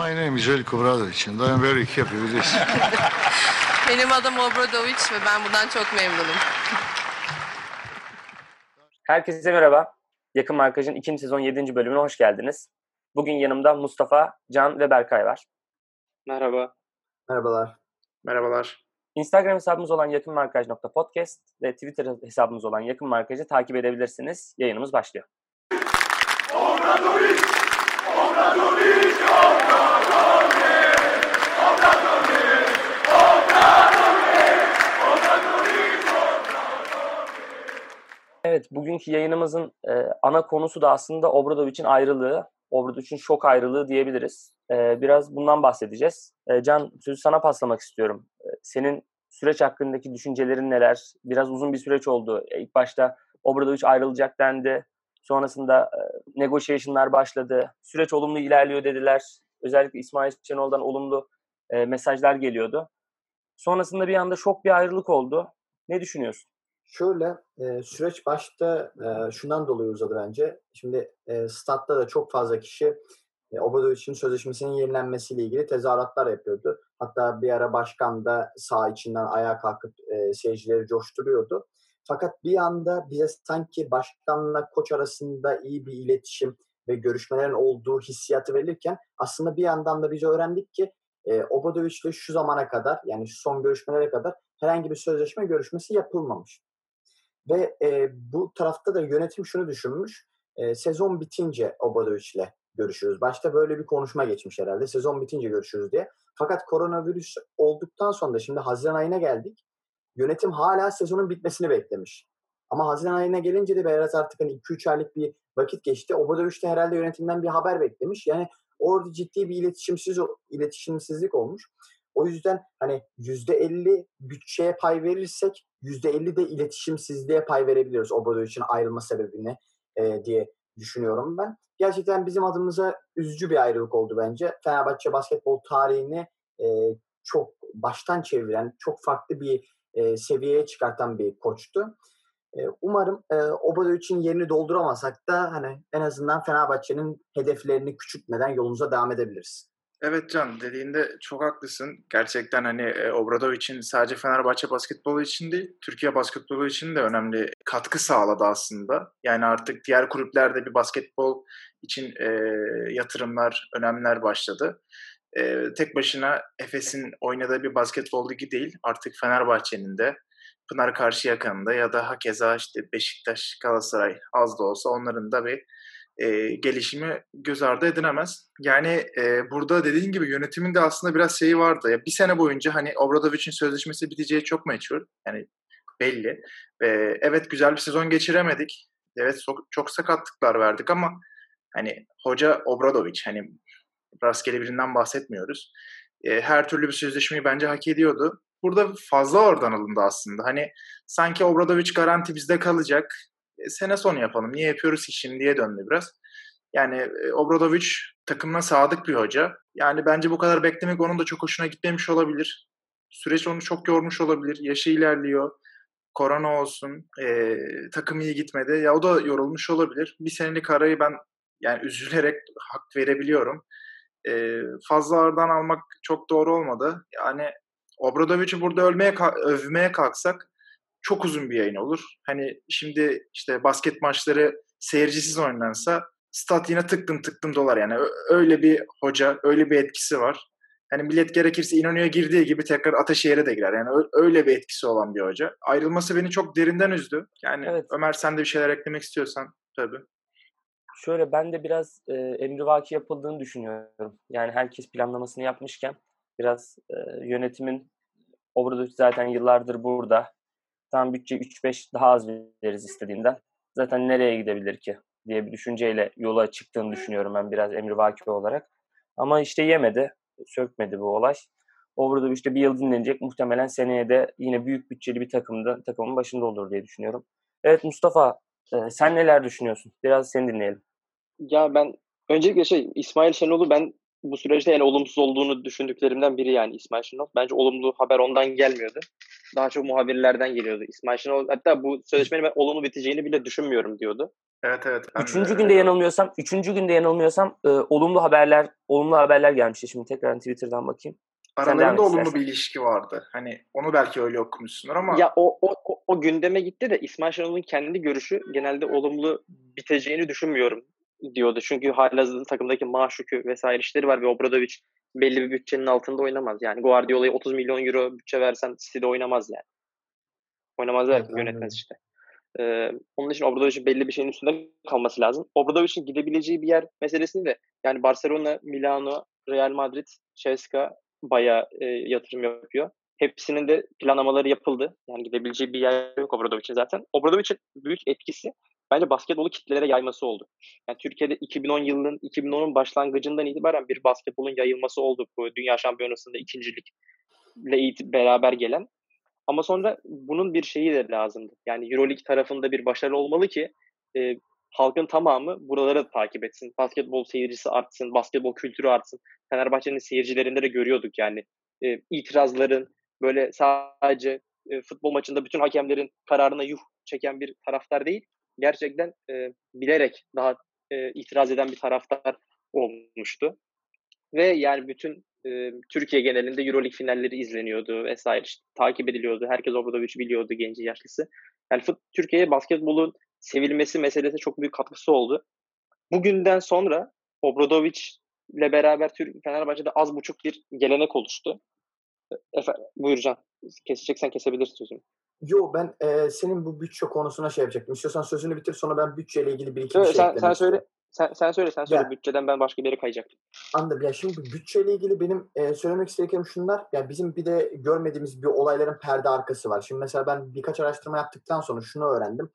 My name is Veljko Bradovic and I am very happy with this. Benim adım Obradoviç ve ben bundan çok memnunum. Herkese merhaba. Yakın Markaj'ın ikinci sezon 7. bölümüne hoş geldiniz. Bugün yanımda Mustafa, Can ve Berkay var. Merhaba. Merhabalar. Merhabalar. Instagram hesabımız olan yakınmarkaj.podcast ve Twitter hesabımız olan Yakın Markaj'ı takip edebilirsiniz. Yayınımız başlıyor. Evet, bugünkü yayınımızın e, ana konusu da aslında Obradovic'in ayrılığı, Obradovic'in şok ayrılığı diyebiliriz. E, biraz bundan bahsedeceğiz. E, Can, sözü sana paslamak istiyorum. E, senin süreç hakkındaki düşüncelerin neler? Biraz uzun bir süreç oldu. E, ilk başta Obradovic ayrılacak dendi. Sonrasında e, negotiation'lar başladı. Süreç olumlu ilerliyor dediler. Özellikle İsmail Şenol'dan olumlu e, mesajlar geliyordu. Sonrasında bir anda şok bir ayrılık oldu. Ne düşünüyorsun? Şöyle e, süreç başta e, şundan dolayı uzadı bence. Şimdi e, statta da çok fazla kişi e, Obradovic'in sözleşmesinin yenilenmesiyle ilgili tezahüratlar yapıyordu. Hatta bir ara başkan da sağ içinden ayağa kalkıp e, seyircileri coşturuyordu. Fakat bir anda bize sanki başkanla koç arasında iyi bir iletişim ve görüşmelerin olduğu hissiyatı verirken aslında bir yandan da biz öğrendik ki e, Obradovic'le şu zamana kadar yani şu son görüşmelere kadar herhangi bir sözleşme görüşmesi yapılmamış. Ve e, bu tarafta da yönetim şunu düşünmüş. E, sezon bitince Obradovic'le görüşürüz. Başta böyle bir konuşma geçmiş herhalde. Sezon bitince görüşürüz diye. Fakat koronavirüs olduktan sonra da şimdi Haziran ayına geldik. Yönetim hala sezonun bitmesini beklemiş. Ama Haziran ayına gelince de biraz artık hani 2-3 aylık bir vakit geçti. Obradoviç de herhalde yönetimden bir haber beklemiş. Yani orada ciddi bir iletişimsiz iletişimsizlik olmuş. O yüzden hani %50 bütçeye pay verirsek %50 de iletişimsizliğe pay verebiliyoruz Obradovic'in ayrılma sebebini e, diye düşünüyorum ben. Gerçekten bizim adımıza üzücü bir ayrılık oldu bence. Fenerbahçe basketbol tarihini e, çok baştan çeviren, çok farklı bir e, seviyeye çıkartan bir koçtu. E, umarım e, Obradovic'in yerini dolduramasak da hani en azından Fenerbahçe'nin hedeflerini küçültmeden yolumuza devam edebiliriz. Evet Can dediğinde çok haklısın. Gerçekten hani e, Obradovic'in sadece Fenerbahçe basketbolu için değil, Türkiye basketbolu için de önemli katkı sağladı aslında. Yani artık diğer kulüplerde bir basketbol için e, yatırımlar, önemler başladı. E, tek başına Efes'in oynadığı bir basketbol ligi değil, artık Fenerbahçe'nin de Pınar Karşıyaka'nın ya da hakeza işte Beşiktaş, Galatasaray az da olsa onların da bir e, gelişimi göz ardı edilemez. Yani e, burada dediğin gibi yönetimin de aslında biraz şeyi vardı. Ya, bir sene boyunca hani Obradovic'in sözleşmesi biteceği çok meçhul. Yani belli. E, evet güzel bir sezon geçiremedik. Evet çok, çok sakatlıklar verdik ama hani hoca Obradovic hani rastgele birinden bahsetmiyoruz. E, her türlü bir sözleşmeyi bence hak ediyordu. Burada fazla oradan alındı aslında. Hani sanki Obradovic garanti bizde kalacak sene sonu yapalım. Niye yapıyoruz ki şimdiye döndü biraz. Yani e, Obradovic takımına sadık bir hoca. Yani bence bu kadar beklemek onun da çok hoşuna gitmemiş olabilir. Süreç onu çok yormuş olabilir. Yaşı ilerliyor. Korona olsun. E, takım iyi gitmedi. Ya o da yorulmuş olabilir. Bir senelik arayı ben yani üzülerek hak verebiliyorum. E, fazla ağırdan almak çok doğru olmadı. Yani Obradovic'i burada ölmeye övmeye kalksak çok uzun bir yayın olur. Hani şimdi işte basket maçları seyircisiz oynansa stat yine tıktım tıktım dolar yani öyle bir hoca, öyle bir etkisi var. Hani millet gerekirse İnönü'ye girdiği gibi tekrar Ataşehir'e de girer. Yani öyle bir etkisi olan bir hoca. Ayrılması beni çok derinden üzdü. Yani evet. Ömer sen de bir şeyler eklemek istiyorsan tabii. Şöyle ben de biraz e, emrivaki yapıldığını düşünüyorum. Yani herkes planlamasını yapmışken biraz e, yönetimin Obradovic zaten yıllardır burada tam bütçe 3-5 daha az veririz istediğinden. Zaten nereye gidebilir ki diye bir düşünceyle yola çıktığını düşünüyorum ben biraz emrivaki olarak. Ama işte yemedi, sökmedi bu olay. O burada işte bir yıl dinlenecek. Muhtemelen seneye de yine büyük bütçeli bir takımda takımın başında olur diye düşünüyorum. Evet Mustafa e, sen neler düşünüyorsun? Biraz seni dinleyelim. Ya ben öncelikle şey İsmail Şenol'u ben bu süreçte en olumsuz olduğunu düşündüklerimden biri yani İsmail Şenol. Bence olumlu haber ondan gelmiyordu. Daha çok muhabirlerden geliyordu. İsmail Şenol hatta bu sözleşmenin ben olumlu biteceğini bile düşünmüyorum diyordu. Evet evet. ben Üçüncü de- günde yanılmıyorsam, üçüncü günde yanılmıyorsam e, olumlu haberler, olumlu haberler gelmişti. Şimdi tekrar Twitter'dan bakayım. Aralarında olumlu istersen. bir ilişki vardı. Hani onu belki öyle okumuşsundur ama Ya o, o, o, o gündeme gitti de İsmail Şenol'un kendi görüşü genelde olumlu biteceğini düşünmüyorum diyordu. Çünkü halihazırda takımdaki maaş yükü vesaire işleri var ve Obradovic belli bir bütçenin altında oynamaz. Yani Guardiola'ya 30 milyon euro bütçe versen City'de oynamaz yani. Oynamaz Evet, derken yönetmez anladım. işte. Ee, onun için Obradovic'in belli bir şeyin üstünde kalması lazım. Obradovic'in gidebileceği bir yer meselesini de yani Barcelona, Milano, Real Madrid, Ceska bayağı e, yatırım yapıyor. Hepsinin de planlamaları yapıldı. Yani gidebileceği bir yer yok Obradovic'in zaten. Obradovic'in büyük etkisi bence basketbolu kitlelere yayması oldu. Yani Türkiye'de 2010 yılının 2010'un başlangıcından itibaren bir basketbolun yayılması oldu. Bu Dünya Şampiyonası'nda ikincilikle beraber gelen. Ama sonra bunun bir şeyi de lazımdı. Yani Euroleague tarafında bir başarı olmalı ki e, halkın tamamı buraları takip etsin. Basketbol seyircisi artsın, basketbol kültürü artsın. Fenerbahçe'nin seyircilerinde de görüyorduk yani. E, itirazların böyle sadece e, futbol maçında bütün hakemlerin kararına yuh çeken bir taraftar değil. Gerçekten e, bilerek daha e, itiraz eden bir taraftar olmuştu. Ve yani bütün e, Türkiye genelinde Euroleague finalleri izleniyordu vesaire işte, takip ediliyordu. Herkes Obradovic'i biliyordu genci yaşlısı. Yani fut, Türkiye'ye basketbolun sevilmesi meselesi çok büyük katkısı oldu. Bugünden sonra Obradovic ile beraber Türk Fenerbahçe'de az buçuk bir gelenek oluştu. Efe, buyur Can. Keseceksen kesebilirsin sözümü. Yo ben e, senin bu bütçe konusuna şey yapacaktım. İstiyorsan sözünü bitir sonra ben bütçeyle ilgili bir iki bir Yok, şey sen, sen söyle. Sen, sen söyle, sen söyle. Ya. Bütçeden ben başka bir yere kayacaktım. Anladım. Ya şimdi bütçeyle ilgili benim e, söylemek istediklerim şunlar. Ya bizim bir de görmediğimiz bir olayların perde arkası var. Şimdi mesela ben birkaç araştırma yaptıktan sonra şunu öğrendim.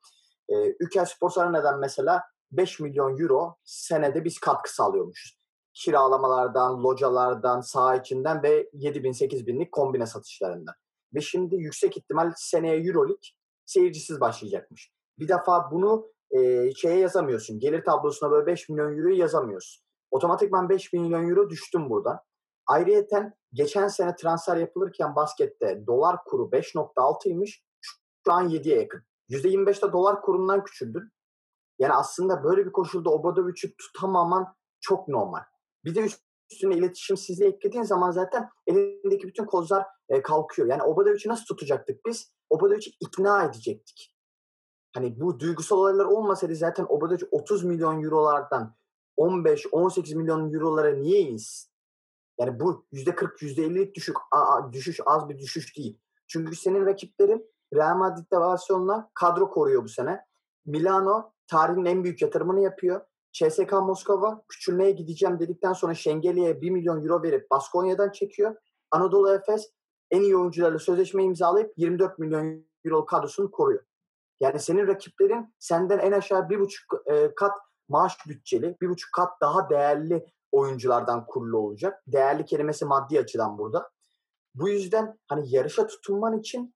E, Ülker Spor Arena'dan mesela 5 milyon euro senede biz katkı sağlıyormuşuz. Kiralamalardan, localardan, saha içinden ve 7 bin 8 binlik kombine satışlarından. Ve şimdi yüksek ihtimal seneye Euroleague seyircisiz başlayacakmış. Bir defa bunu e, şeye yazamıyorsun. Gelir tablosuna böyle 5 milyon euroyu yazamıyorsun. Otomatikman 5 milyon euro düştüm buradan. Ayrıyeten geçen sene transfer yapılırken baskette dolar kuru 5.6'ymış. Şu an 7'ye yakın. %25'te dolar kurundan küçüldün. Yani aslında böyle bir koşulda Obradovic'i tutamaman çok normal. Bir de üstüne iletişimsizliği eklediğin zaman zaten elindeki bütün kozlar e, kalkıyor. Yani Obradovic'i nasıl tutacaktık biz? Obradovic'i ikna edecektik. Hani bu duygusal olaylar olmasaydı zaten Obradovic 30 milyon eurolardan 15-18 milyon eurolara niye insin? Yani bu %40, %50'lik düşük, a- düşüş az bir düşüş değil. Çünkü senin rakiplerin Real Madrid ve Barcelona kadro koruyor bu sene. Milano tarihin en büyük yatırımını yapıyor. CSK Moskova küçülmeye gideceğim dedikten sonra Şengeli'ye 1 milyon euro verip Baskonya'dan çekiyor. Anadolu Efes en iyi oyuncularla sözleşme imzalayıp 24 milyon euro kadrosunu koruyor. Yani senin rakiplerin senden en aşağı bir buçuk e, kat maaş bütçeli, bir buçuk kat daha değerli oyunculardan kurulu olacak. Değerli kelimesi maddi açıdan burada. Bu yüzden hani yarışa tutunman için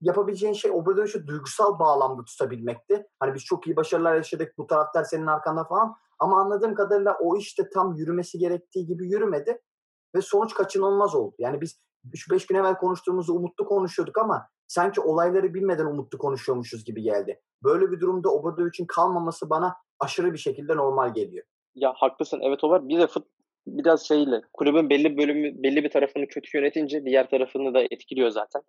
yapabileceğin şey Obradovic'i duygusal bağlamda tutabilmekti. Hani biz çok iyi başarılar yaşadık, bu taraftar senin arkanda falan. Ama anladığım kadarıyla o işte tam yürümesi gerektiği gibi yürümedi. Ve sonuç kaçınılmaz oldu. Yani biz 3-5 gün evvel konuştuğumuzda umutlu konuşuyorduk ama sanki olayları bilmeden umutlu konuşuyormuşuz gibi geldi. Böyle bir durumda Obradovic'in kalmaması bana aşırı bir şekilde normal geliyor. Ya haklısın evet o var. Bir de fut, biraz şeyle kulübün belli bölümü belli bir tarafını kötü yönetince diğer tarafını da etkiliyor zaten.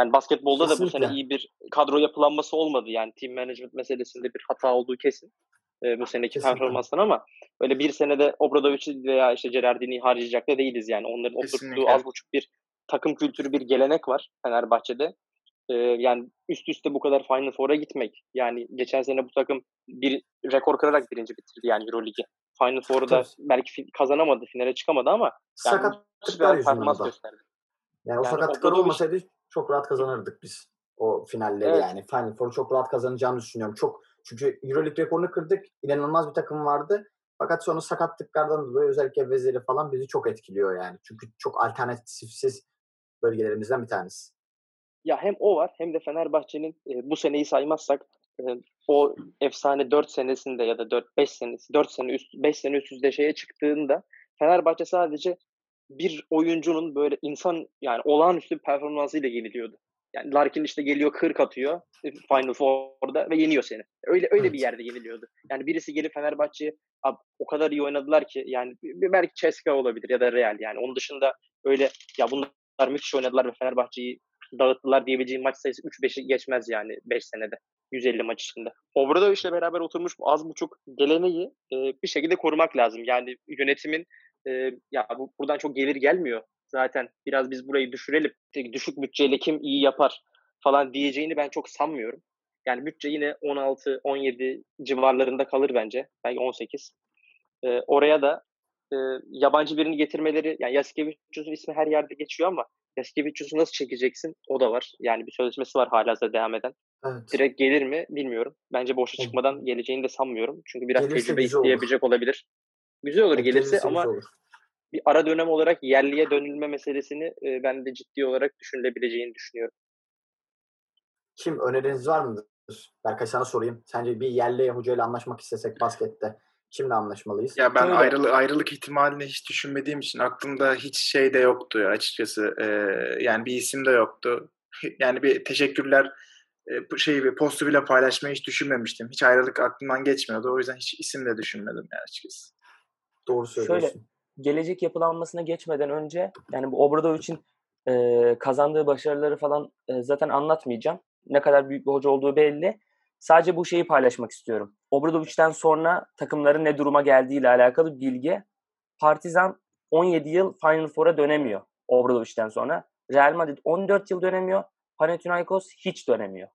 Yani basketbolda da bu Kesinlikle. sene iyi bir kadro yapılanması olmadı. Yani team management meselesinde bir hata olduğu kesin. e, bu seneki Kesinlikle. performanstan ama öyle bir senede Obradovic'i veya işte Gerardini'yi harcayacak da değiliz yani. Onların Kesinlikle. oturttuğu az buçuk bir takım kültürü, bir gelenek var Fenerbahçe'de. E, yani üst üste bu kadar Final Four'a gitmek. Yani geçen sene bu takım bir rekor kırarak birinci bitirdi yani Euroligi. Final Four'u da belki kazanamadı, finale çıkamadı ama yani Sakatlıklar performans gösterdi. Yani o Yani sakatlıklar olmasaydı çok rahat kazanırdık biz o finalleri Evet. yani. Final Four'u çok rahat kazanacağımızı düşünüyorum. Çok çünkü Euroleague rekorunu kırdık. İnanılmaz bir takım vardı. Fakat sonra sakatlıklardan dolayı özellikle Vezeli falan bizi çok etkiliyor yani. Çünkü çok alternatifsiz bölgelerimizden bir tanesi. Ya hem o var hem de Fenerbahçe'nin e, bu seneyi saymazsak e, o efsane 4 senesinde ya da 4 5 senesi 4 sene üst 5 sene üst üste şeye çıktığında Fenerbahçe sadece bir oyuncunun böyle insan yani olağanüstü bir performansıyla yeniliyordu. Yani Larkin işte geliyor 40 atıyor e, Final Four'da ve yeniyor seni. Öyle öyle Evet. bir yerde yeniliyordu. Yani birisi gelip Fenerbahçe'yi "Abi o kadar iyi oynadılar ki yani belki Ceska olabilir ya da Real yani. Onun dışında öyle ya bunlar müthiş oynadılar ve Fenerbahçe'yi dağıttılar diyebileceğim maç sayısı 3-5'i geçmez yani 5 senede. 150 maç içinde. Obradoviç'le beraber oturmuş az buçuk geleneği e, bir şekilde korumak lazım. Yani yönetimin e, ya bu, buradan çok gelir gelmiyor zaten. Biraz biz burayı düşürelim. Düşük bütçeyle kim iyi yapar falan diyeceğini ben çok sanmıyorum. Yani bütçe yine 16-17 civarlarında kalır bence. Belki 18. E, oraya da e, yabancı birini getirmeleri, yani Yasikevicius'un ismi her yerde geçiyor ama Yasikevicius'u nasıl çekeceksin? O da var. Yani bir sözleşmesi var hala devam eden. Evet. Direkt gelir mi bilmiyorum. Bence boşa çıkmadan geleceğini de sanmıyorum. Çünkü biraz Gelirse tecrübe olur. isteyebilecek olabilir. Güzel olur gelirse ama olur. bir ara dönem olarak yerliye dönülme meselesini e, ben de ciddi olarak düşünülebileceğini düşünüyorum. Kim öneriniz var mıdır? Berkay sana sorayım. Sence bir yerli hocayla anlaşmak istesek baskette kimle anlaşmalıyız? Ya ben ayrılı, ayrılık ihtimalini hiç düşünmediğim için aklımda hiç şey de yoktu ya açıkçası. Ee, yani bir isim de yoktu. Yani bir teşekkürler e, bu şeyi bir postu bile paylaşmayı hiç düşünmemiştim. Hiç ayrılık aklımdan geçmiyordu. O yüzden hiç isim de düşünmedim yani açıkçası. Doğru söylüyorsun. gelecek yapılanmasına geçmeden önce yani bu Obradovic'in e, kazandığı başarıları falan e, zaten anlatmayacağım. Ne kadar büyük bir hoca olduğu belli. Sadece bu şeyi paylaşmak istiyorum. Obradovic'ten sonra takımların ne duruma geldiğiyle alakalı bilgi. Partizan 17 yıl Final Four'a dönemiyor Obradovic'ten sonra. Real Madrid 14 yıl dönemiyor. Panathinaikos hiç dönemiyor.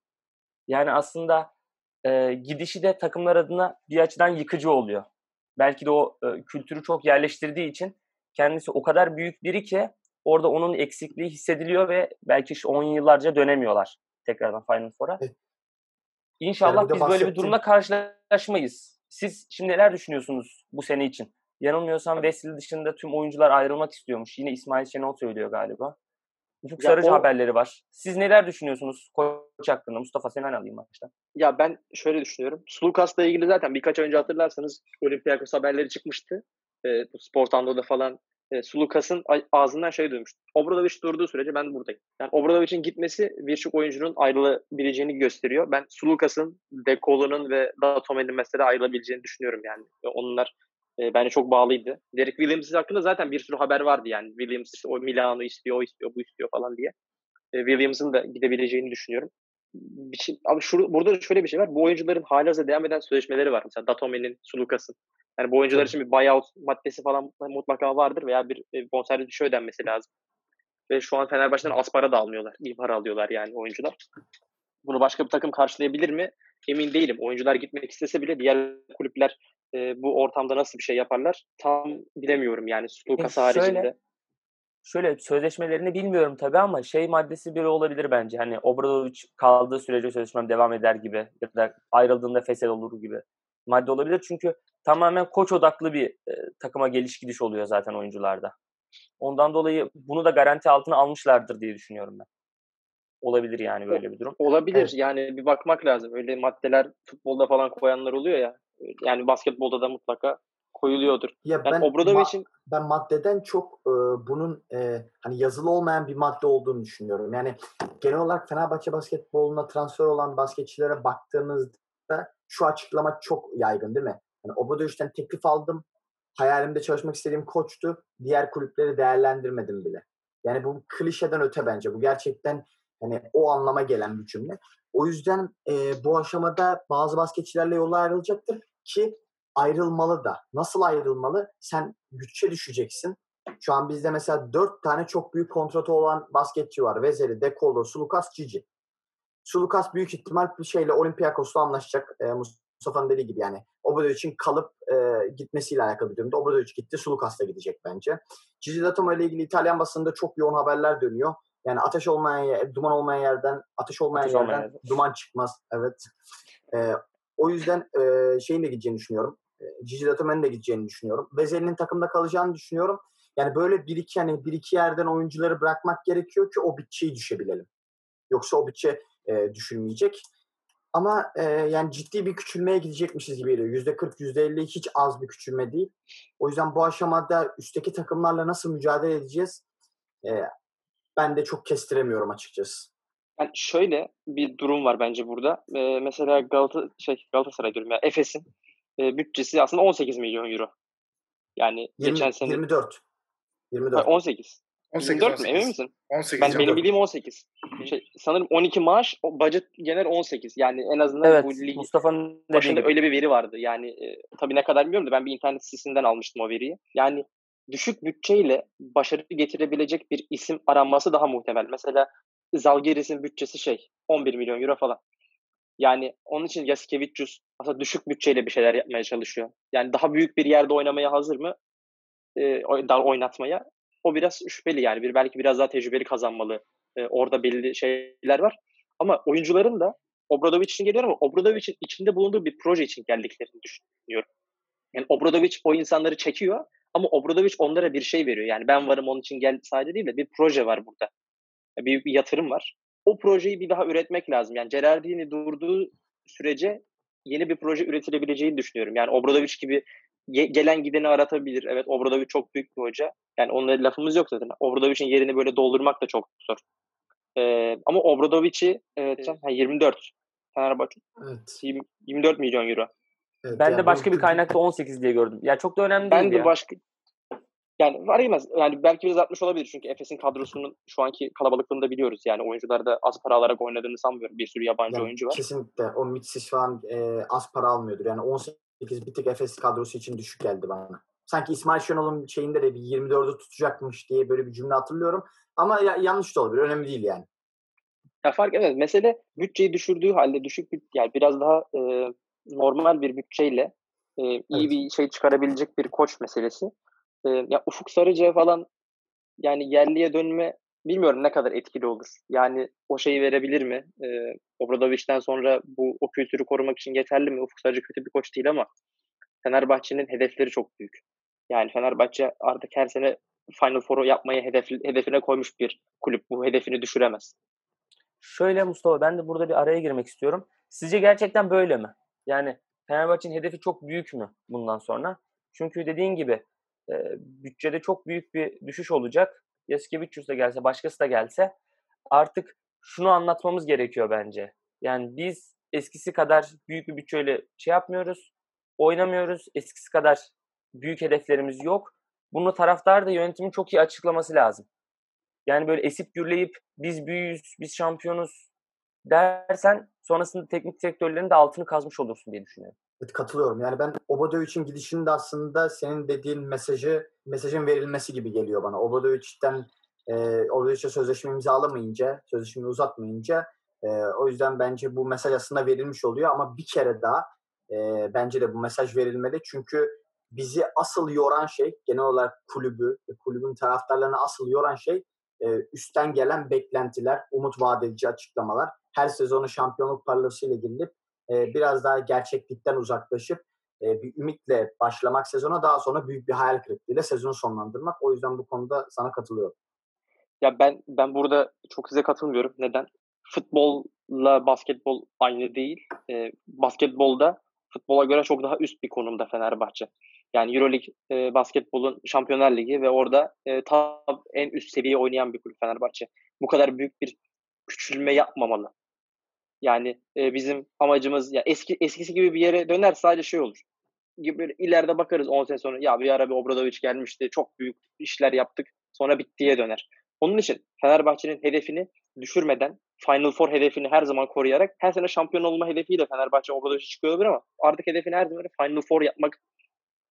Yani aslında e, gidişi de takımlar adına bir açıdan yıkıcı oluyor belki de o e, kültürü çok yerleştirdiği için kendisi o kadar büyük biri ki orada onun eksikliği hissediliyor ve belki işte 10 yıllarca dönemiyorlar tekrardan Final Four'a. Evet. İnşallah Yani biz böyle bir durumla karşılaşmayız. Siz şimdi neler düşünüyorsunuz bu sene için? Yanılmıyorsam Wesley dışında tüm oyuncular ayrılmak istiyormuş. Yine İsmail Şenol söylüyor galiba. Ufuk Ya Sarıcı o- haberleri var. Siz neler düşünüyorsunuz koç hakkında? Mustafa senden alayım başta. Ya ben şöyle düşünüyorum. Sulukas'la ilgili zaten birkaç önce hatırlarsanız Olympiakos haberleri çıkmıştı. E, bu Sportando'da falan e, Sulukas'ın ağzından şey duymuştum. Obradovic durduğu sürece ben buradayım. Yani Obradovic'in gitmesi birçok oyuncunun ayrılabileceğini gösteriyor. Ben Sulukas'ın, Dekolo'nun ve Datome'nin mesela ayrılabileceğini düşünüyorum yani. Onlar e, bence çok bağlıydı. Derek Williams hakkında zaten bir sürü haber vardı yani. Williams işte o Milano istiyor, o istiyor, bu istiyor falan diye. E, Williams'ın da gidebileceğini düşünüyorum. Bir şey, abi şur, burada da şöyle bir şey var. Bu oyuncuların halihazırda devam eden sözleşmeleri var. Mesela Datome'nin, Sulukas'ın. Yani bu oyuncular için bir buyout maddesi falan mutlaka vardır veya bir e, bonservis şey ödenmesi lazım. Ve şu an Fenerbahçe'den az para da almıyorlar. İyi para alıyorlar yani oyuncular. Bunu başka bir takım karşılayabilir mi? Emin değilim. Oyuncular gitmek istese bile diğer kulüpler e, bu ortamda nasıl bir şey yaparlar? Tam bilemiyorum yani Lucas şöyle- haricinde. Şöyle sözleşmelerini bilmiyorum tabii ama şey maddesi biri olabilir bence. Hani Obradovic kaldığı sürece sözleşmem devam eder gibi ya da ayrıldığında fesel olur gibi madde olabilir. Çünkü tamamen koç odaklı bir e, takıma geliş gidiş oluyor zaten oyuncularda. Ondan dolayı bunu da garanti altına almışlardır diye düşünüyorum ben. Olabilir yani böyle bir durum. Olabilir. Evet. Yani bir bakmak lazım. Öyle maddeler futbolda falan koyanlar oluyor ya. Yani basketbolda da mutlaka koyuluyordur. Ya Yani ben Obradovic'in ben maddeden çok e, bunun e, hani yazılı olmayan bir madde olduğunu düşünüyorum. Yani genel olarak Fenerbahçe basketboluna transfer olan basketçilere baktığımızda şu açıklama çok yaygın değil mi? Yani Obradovic'ten teklif aldım. Hayalimde çalışmak istediğim koçtu. Diğer kulüpleri değerlendirmedim bile. Yani bu klişeden öte bence. Bu gerçekten hani o anlama gelen bir cümle. O yüzden e, bu aşamada bazı basketçilerle yollar ayrılacaktır ki ayrılmalı da. Nasıl ayrılmalı? Sen bütçe düşeceksin. Şu an bizde mesela dört tane çok büyük kontratı olan basketçi var. Vezeli, Dekolo, Sulukas, Cici. Sulukas büyük ihtimal bir şeyle Olympiakos'la anlaşacak. E, Mustafa'nın dediği gibi yani Obradovic'in kalıp e, gitmesiyle alakalı bir durumda. Obradovic gitti, Sulukas da gidecek bence. Cici D'Atomo ile ilgili İtalyan basında çok yoğun haberler dönüyor. Yani ateş olmayan yer, duman olmayan yerden, ateş olmayan Ateş yerden olmayan duman çıkmaz. Evet. E, o yüzden e, şeyin de gideceğini düşünüyorum. E, Cici D'Atomo'nun da gideceğini düşünüyorum. Vezeli'nin takımda kalacağını düşünüyorum. Yani böyle bir iki hani bir iki yerden oyuncuları bırakmak gerekiyor ki o bütçeyi düşebilelim. Yoksa o bütçe e, düşülmeyecek. Ama e, yani ciddi bir küçülmeye gidecekmişiz gibi geliyor. %40, %50 hiç az bir küçülme değil. O yüzden bu aşamada üstteki takımlarla nasıl mücadele edeceğiz? E, ben de çok kestiremiyorum açıkçası. Yani şöyle bir durum var bence burada. Ee, mesela Galata şey Galatasaray diyorum ya Efes'in e, bütçesi aslında 18 milyon euro. Yani 20, geçen sene 24. 24. Ha, 18. 18 24 mü? Emin misin? 18 Ben benim bildiğim 18. Şey, sanırım 12 maaş, o budget genel 18. Yani en azından Evet bu lig Mustafa'nın dediği başında gibi. öyle bir veri vardı. Yani e, tabii ne kadar bilmiyorum da ben bir internet sitesinden almıştım o veriyi. Yani düşük bütçeyle başarı getirebilecek bir isim aranması daha muhtemel. Mesela Zalgiris'in bütçesi şey 11 milyon euro falan. Yani onun için Yasikevicius aslında düşük bütçeyle bir şeyler yapmaya çalışıyor. Yani daha büyük bir yerde oynamaya hazır mı? Daha oynatmaya. O biraz şüpheli yani. Bir belki biraz daha tecrübeli kazanmalı. Ee, orada belli şeyler var. Ama oyuncuların da Obradovic için geliyorum ama Obradovic'in içinde bulunduğu bir proje için geldiklerini düşünüyorum. Yani Obradovic o insanları çekiyor ama Obradovic onlara bir şey veriyor. Yani ben varım onun için gel sadece değil de bir proje var burada. Bir, bir yatırım var. O projeyi bir daha üretmek lazım. Yani Gerardini durduğu sürece yeni bir proje üretilebileceğini düşünüyorum. Yani Obradovic gibi ge- gelen gideni aratabilir. Evet Obradovic çok büyük bir hoca. Yani onunla lafımız yok zaten. Obradovic'in yerini böyle doldurmak da çok zor. Ee, ama Obradovic'i evet, ha, 24 Fenerbahçe Evet. 20 24 milyon euro. Evet. Ben Yani de bu- başka bir kaynakta 18 diye gördüm. Ya çok da önemli değil Ben de ya. başka yani var yemez. Yani belki biraz artmış olabilir çünkü Efes'in kadrosunun şu anki kalabalıklığını da biliyoruz. Yani oyuncular da az para alarak oynadığını sanmıyorum. Bir sürü yabancı Yani oyuncu var. Kesinlikle. O Mitsis falan e, az para almıyordur. Yani 18 bir tık Efes kadrosu için düşük geldi bana. Sanki İsmail Şenol'un şeyinde de bir 24'ü tutacakmış diye böyle bir cümle hatırlıyorum. Ama ya- yanlış da olabilir. Önemli değil yani. Ya fark etmez. Mesele bütçeyi düşürdüğü halde düşük bir yani biraz daha e, normal bir bütçeyle e, iyi Evet. bir şey çıkarabilecek bir koç meselesi. E, ya Ufuk Sarıca falan yani yerliye dönme bilmiyorum ne kadar etkili olur. Yani o şeyi verebilir mi? E, Obradovic'den sonra bu o kültürü korumak için yeterli mi? Ufuk Sarıca kötü bir koç değil ama Fenerbahçe'nin hedefleri çok büyük. Yani Fenerbahçe artık her sene Final Four'u yapmayı hedef, hedefine koymuş bir kulüp. Bu hedefini düşüremez. Şöyle Mustafa ben de burada bir araya girmek istiyorum. Sizce gerçekten böyle mi? Yani Fenerbahçe'nin hedefi çok büyük mü bundan sonra? Çünkü dediğin gibi e, bütçede çok büyük bir düşüş olacak. Yasikevicius da gelse, başkası da gelse artık şunu anlatmamız gerekiyor bence. Yani biz eskisi kadar büyük bir bütçeyle şey yapmıyoruz, oynamıyoruz. Eskisi kadar büyük hedeflerimiz yok. Bunu taraftar da yönetimin çok iyi açıklaması lazım. Yani böyle esip gürleyip biz büyüyüz, biz şampiyonuz dersen sonrasında teknik direktörlerin de altını kazmış olursun diye düşünüyorum. Evet, katılıyorum. Yani ben Obradovic'in gidişinde aslında senin dediğin mesajı mesajın verilmesi gibi geliyor bana. Obradovic'ten e, Obradovic'e sözleşme imzalamayınca, sözleşmeyi uzatmayınca e, o yüzden bence bu mesaj aslında verilmiş oluyor ama bir kere daha e, bence de bu mesaj verilmeli. Çünkü bizi asıl yoran şey genel olarak kulübü kulübün taraftarlarını asıl yoran şey e, üstten gelen beklentiler, umut vaat edici açıklamalar. Her sezonu şampiyonluk parlasıyla girilip e, biraz daha gerçeklikten uzaklaşıp e, bir ümitle başlamak sezona daha sonra büyük bir hayal kırıklığıyla sezonu sonlandırmak. O yüzden bu konuda sana katılıyorum. Ya ben ben burada çok size katılmıyorum. Neden? Futbolla basketbol aynı değil. Ee, basketbolda futbola göre çok daha üst bir konumda Fenerbahçe. Yani EuroLeague e, basketbolun Şampiyonlar Ligi ve orada e, tam en üst seviye oynayan bir kulüp Fenerbahçe. Bu kadar büyük bir küçülme yapmamalı. Yani e, bizim amacımız ya eski eskisi gibi bir yere döner sadece şey olur. Gibi ileride bakarız 10 sene sonra ya bir ara bir Obradovic gelmişti çok büyük işler yaptık sonra bittiye döner. Onun için Fenerbahçe'nin hedefini düşürmeden Final Four hedefini her zaman koruyarak her sene şampiyon olma hedefiyle Fenerbahçe Obradovic'e çıkıyor olabilir ama artık hedefini her zaman Final Four yapmak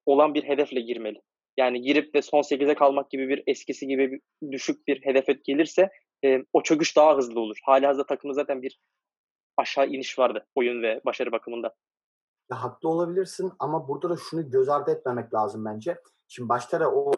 olan bir hedefle girmeli. Yani girip de son 8'e kalmak gibi bir eskisi gibi bir düşük bir hedefe gelirse e, o çöküş daha hızlı olur. Hali hazırda takımda zaten bir aşağı iniş vardı oyun ve başarı bakımından. Ya, haklı olabilirsin ama burada da şunu göz ardı etmemek lazım bence. Şimdi başta da o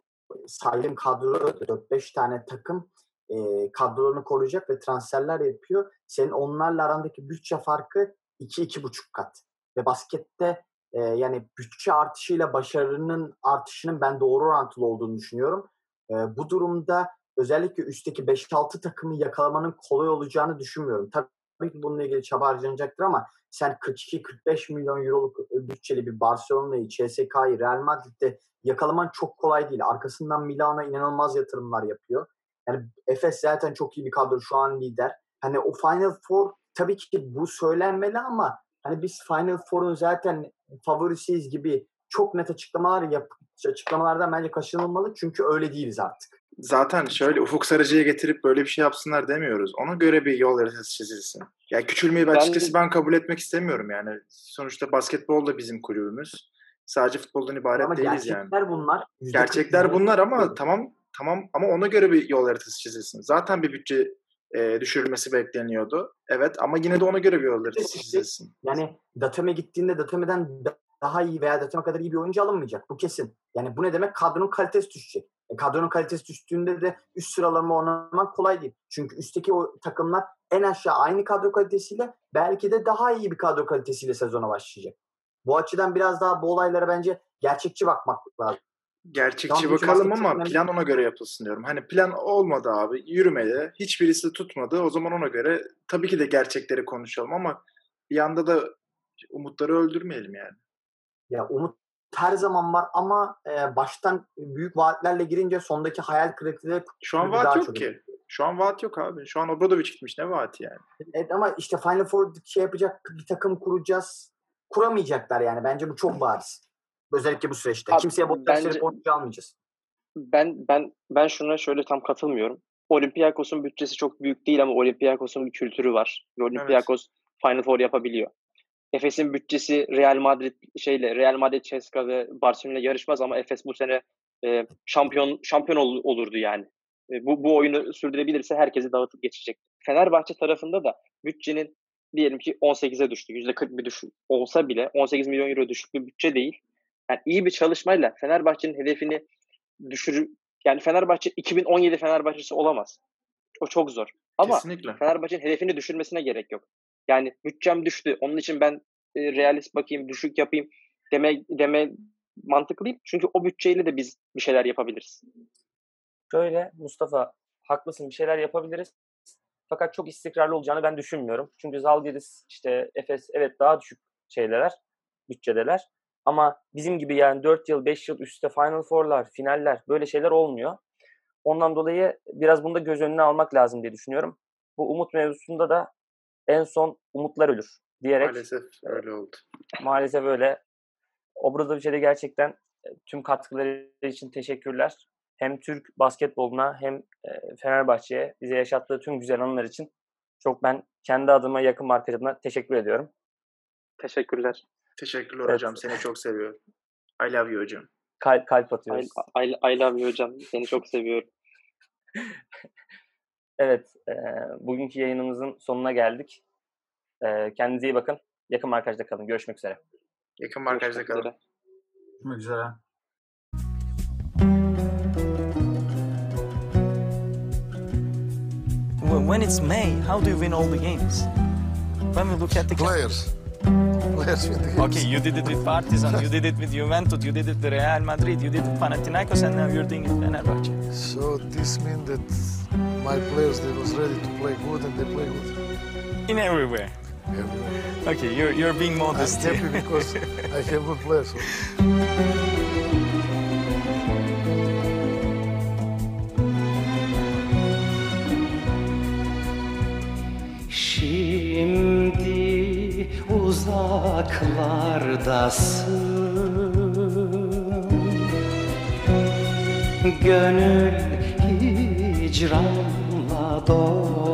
saydığım kadro 4-5 tane takım e, kadrolarını koruyacak ve transferler yapıyor. Senin onlarla arandaki bütçe farkı 2-2,5 kat. Ve baskette e, yani bütçe artışıyla başarının artışının ben doğru orantılı olduğunu düşünüyorum. E, bu durumda özellikle üstteki 5-6 takımı yakalamanın kolay olacağını düşünmüyorum. Tabii tabii ki bununla ilgili çaba harcanacaktır ama sen 42-45 milyon euroluk bütçeli bir Barcelona'yı, CSK'yı, Real Madrid'de yakalaman çok kolay değil. Arkasından Milano'a inanılmaz yatırımlar yapıyor. Yani Efes zaten çok iyi bir kadro şu an lider. Hani o Final Four tabii ki bu söylenmeli ama hani biz Final Four'un zaten favorisiyiz gibi çok net açıklamalar yap açıklamalardan bence kaçınılmalı çünkü öyle değiliz artık. Zaten şöyle Ufuk Sarıcı'ya getirip böyle bir şey yapsınlar demiyoruz. Ona göre bir yol haritası çizilsin. Ya küçülmeyi ben açıkçası ben kabul etmek istemiyorum yani. Sonuçta basketbol da bizim kulübümüz. Sadece futboldan ibaret ama değiliz gerçekler yani. bunlar. %40 Gerçekler bunlar ama tamam tamam ama ona göre bir yol haritası çizilsin. Zaten bir bütçe e, düşürülmesi bekleniyordu. Evet ama yine de ona göre bir yol haritası çizilsin. Yani Datame gittiğinde Datame'den da- daha iyi veya Datame kadar iyi bir oyuncu alınmayacak. Bu kesin. Yani bu ne demek? Kadronun kalitesi düşecek. E, kadronun kalitesi düştüğünde de üst sıralarma oynamak kolay değil. Çünkü üstteki o takımlar en aşağı aynı kadro kalitesiyle belki de daha iyi bir kadro kalitesiyle sezona başlayacak. Bu açıdan biraz daha bu olaylara bence gerçekçi bakmak lazım. Gerçekçi bakalım ama önemli. plan ona göre yapılsın diyorum. Hani plan olmadı abi, yürümedi. Hiçbirisi tutmadı. O zaman ona göre tabii ki de gerçekleri konuşalım ama bir yanda da umutları öldürmeyelim yani. Ya umut her zaman var ama e, baştan büyük vaatlerle girince sondaki hayal kırıklığı Şu an vaat yok çok ki. Şu an vaat yok abi. Şu an Obradoviç gitmiş. Ne vaati yani? Evet ama işte Final Four şey yapacak bir takım kuracağız. Kuramayacaklar yani. Bence bu çok bariz. Özellikle bu süreçte. Abi, Kimseye boş bence- oyuncu almayacağız. Ben ben ben şuna şöyle tam katılmıyorum. Olympiakos'un bütçesi çok büyük değil ama Olympiakos'un bir kültürü var. Ve Olympiakos Final Four yapabiliyor. Efes'in bütçesi Real Madrid şeyle Real Madrid, CSKA ve Barcelona yarışmaz ama Efes bu sene e, şampiyon şampiyon ol- olurdu yani. E, bu bu oyunu sürdürebilirse herkesi dağıtıp geçecek. Fenerbahçe tarafında da bütçenin diyelim ki 18'e düştü. %40 bir düşük olsa bile 18 milyon euro düşük bir bütçe değil. Yani iyi bir çalışmayla Fenerbahçe'nin hedefini düşür yani Fenerbahçe 2017 Fenerbahçesi olamaz. O çok zor. Ama Kesinlikle. Fenerbahçe'nin hedefini düşürmesine gerek yok. Yani bütçem düştü. Onun için ben e, realist bakayım, düşük yapayım deme deme mantıklı. Çünkü o bütçeyle de biz bir şeyler yapabiliriz. Şöyle Mustafa haklısın bir şeyler yapabiliriz. Fakat çok istikrarlı olacağını ben düşünmüyorum. Çünkü Zalgiris işte Efes evet daha düşük şeyler, bütçedeler. Ama bizim gibi yani 4 yıl, 5 yıl üstte Final Four'lar, finaller böyle şeyler olmuyor. Ondan dolayı biraz bunu da göz önüne almak lazım diye düşünüyorum. Bu umut mevzusunda da en son umutlar ölür diyerek Maalesef öyle oldu. maalesef öyle. Obradovic'e de gerçekten e, tüm katkıları için teşekkürler. Hem Türk basketboluna hem e, Fenerbahçe'ye bize yaşattığı tüm güzel anılar için çok ben kendi adıma yakın arkadaşıma teşekkür ediyorum. Teşekkürler. Teşekkürler Evet. hocam. Seni çok seviyorum. I love you hocam. Kalp, kalp I, atıyoruz. I, I love you hocam. Seni çok seviyorum. Evet, e, bugünkü yayınımızın sonuna geldik. E, kendinize iyi bakın. Yakın arkadaşta kalın. Görüşmek üzere. Yakın markajda Görüşmek kalın. üzere. Görüşmek üzere. Wh- When it's May, how do you win all the games? When we look at the Players. Players with the games. Okay, you did it with Partizan, you did it with Juventus, you did it with Real Madrid, you did it with Panathinaikos, and now you're doing it with Fenerbahce. So this means that my players they was ready to play good and they play good In everywhere. everywhere. Okay, you're, you're being I'm modest. happy because I have good players. Şimdi uzaklardasın Gönül 是那么多。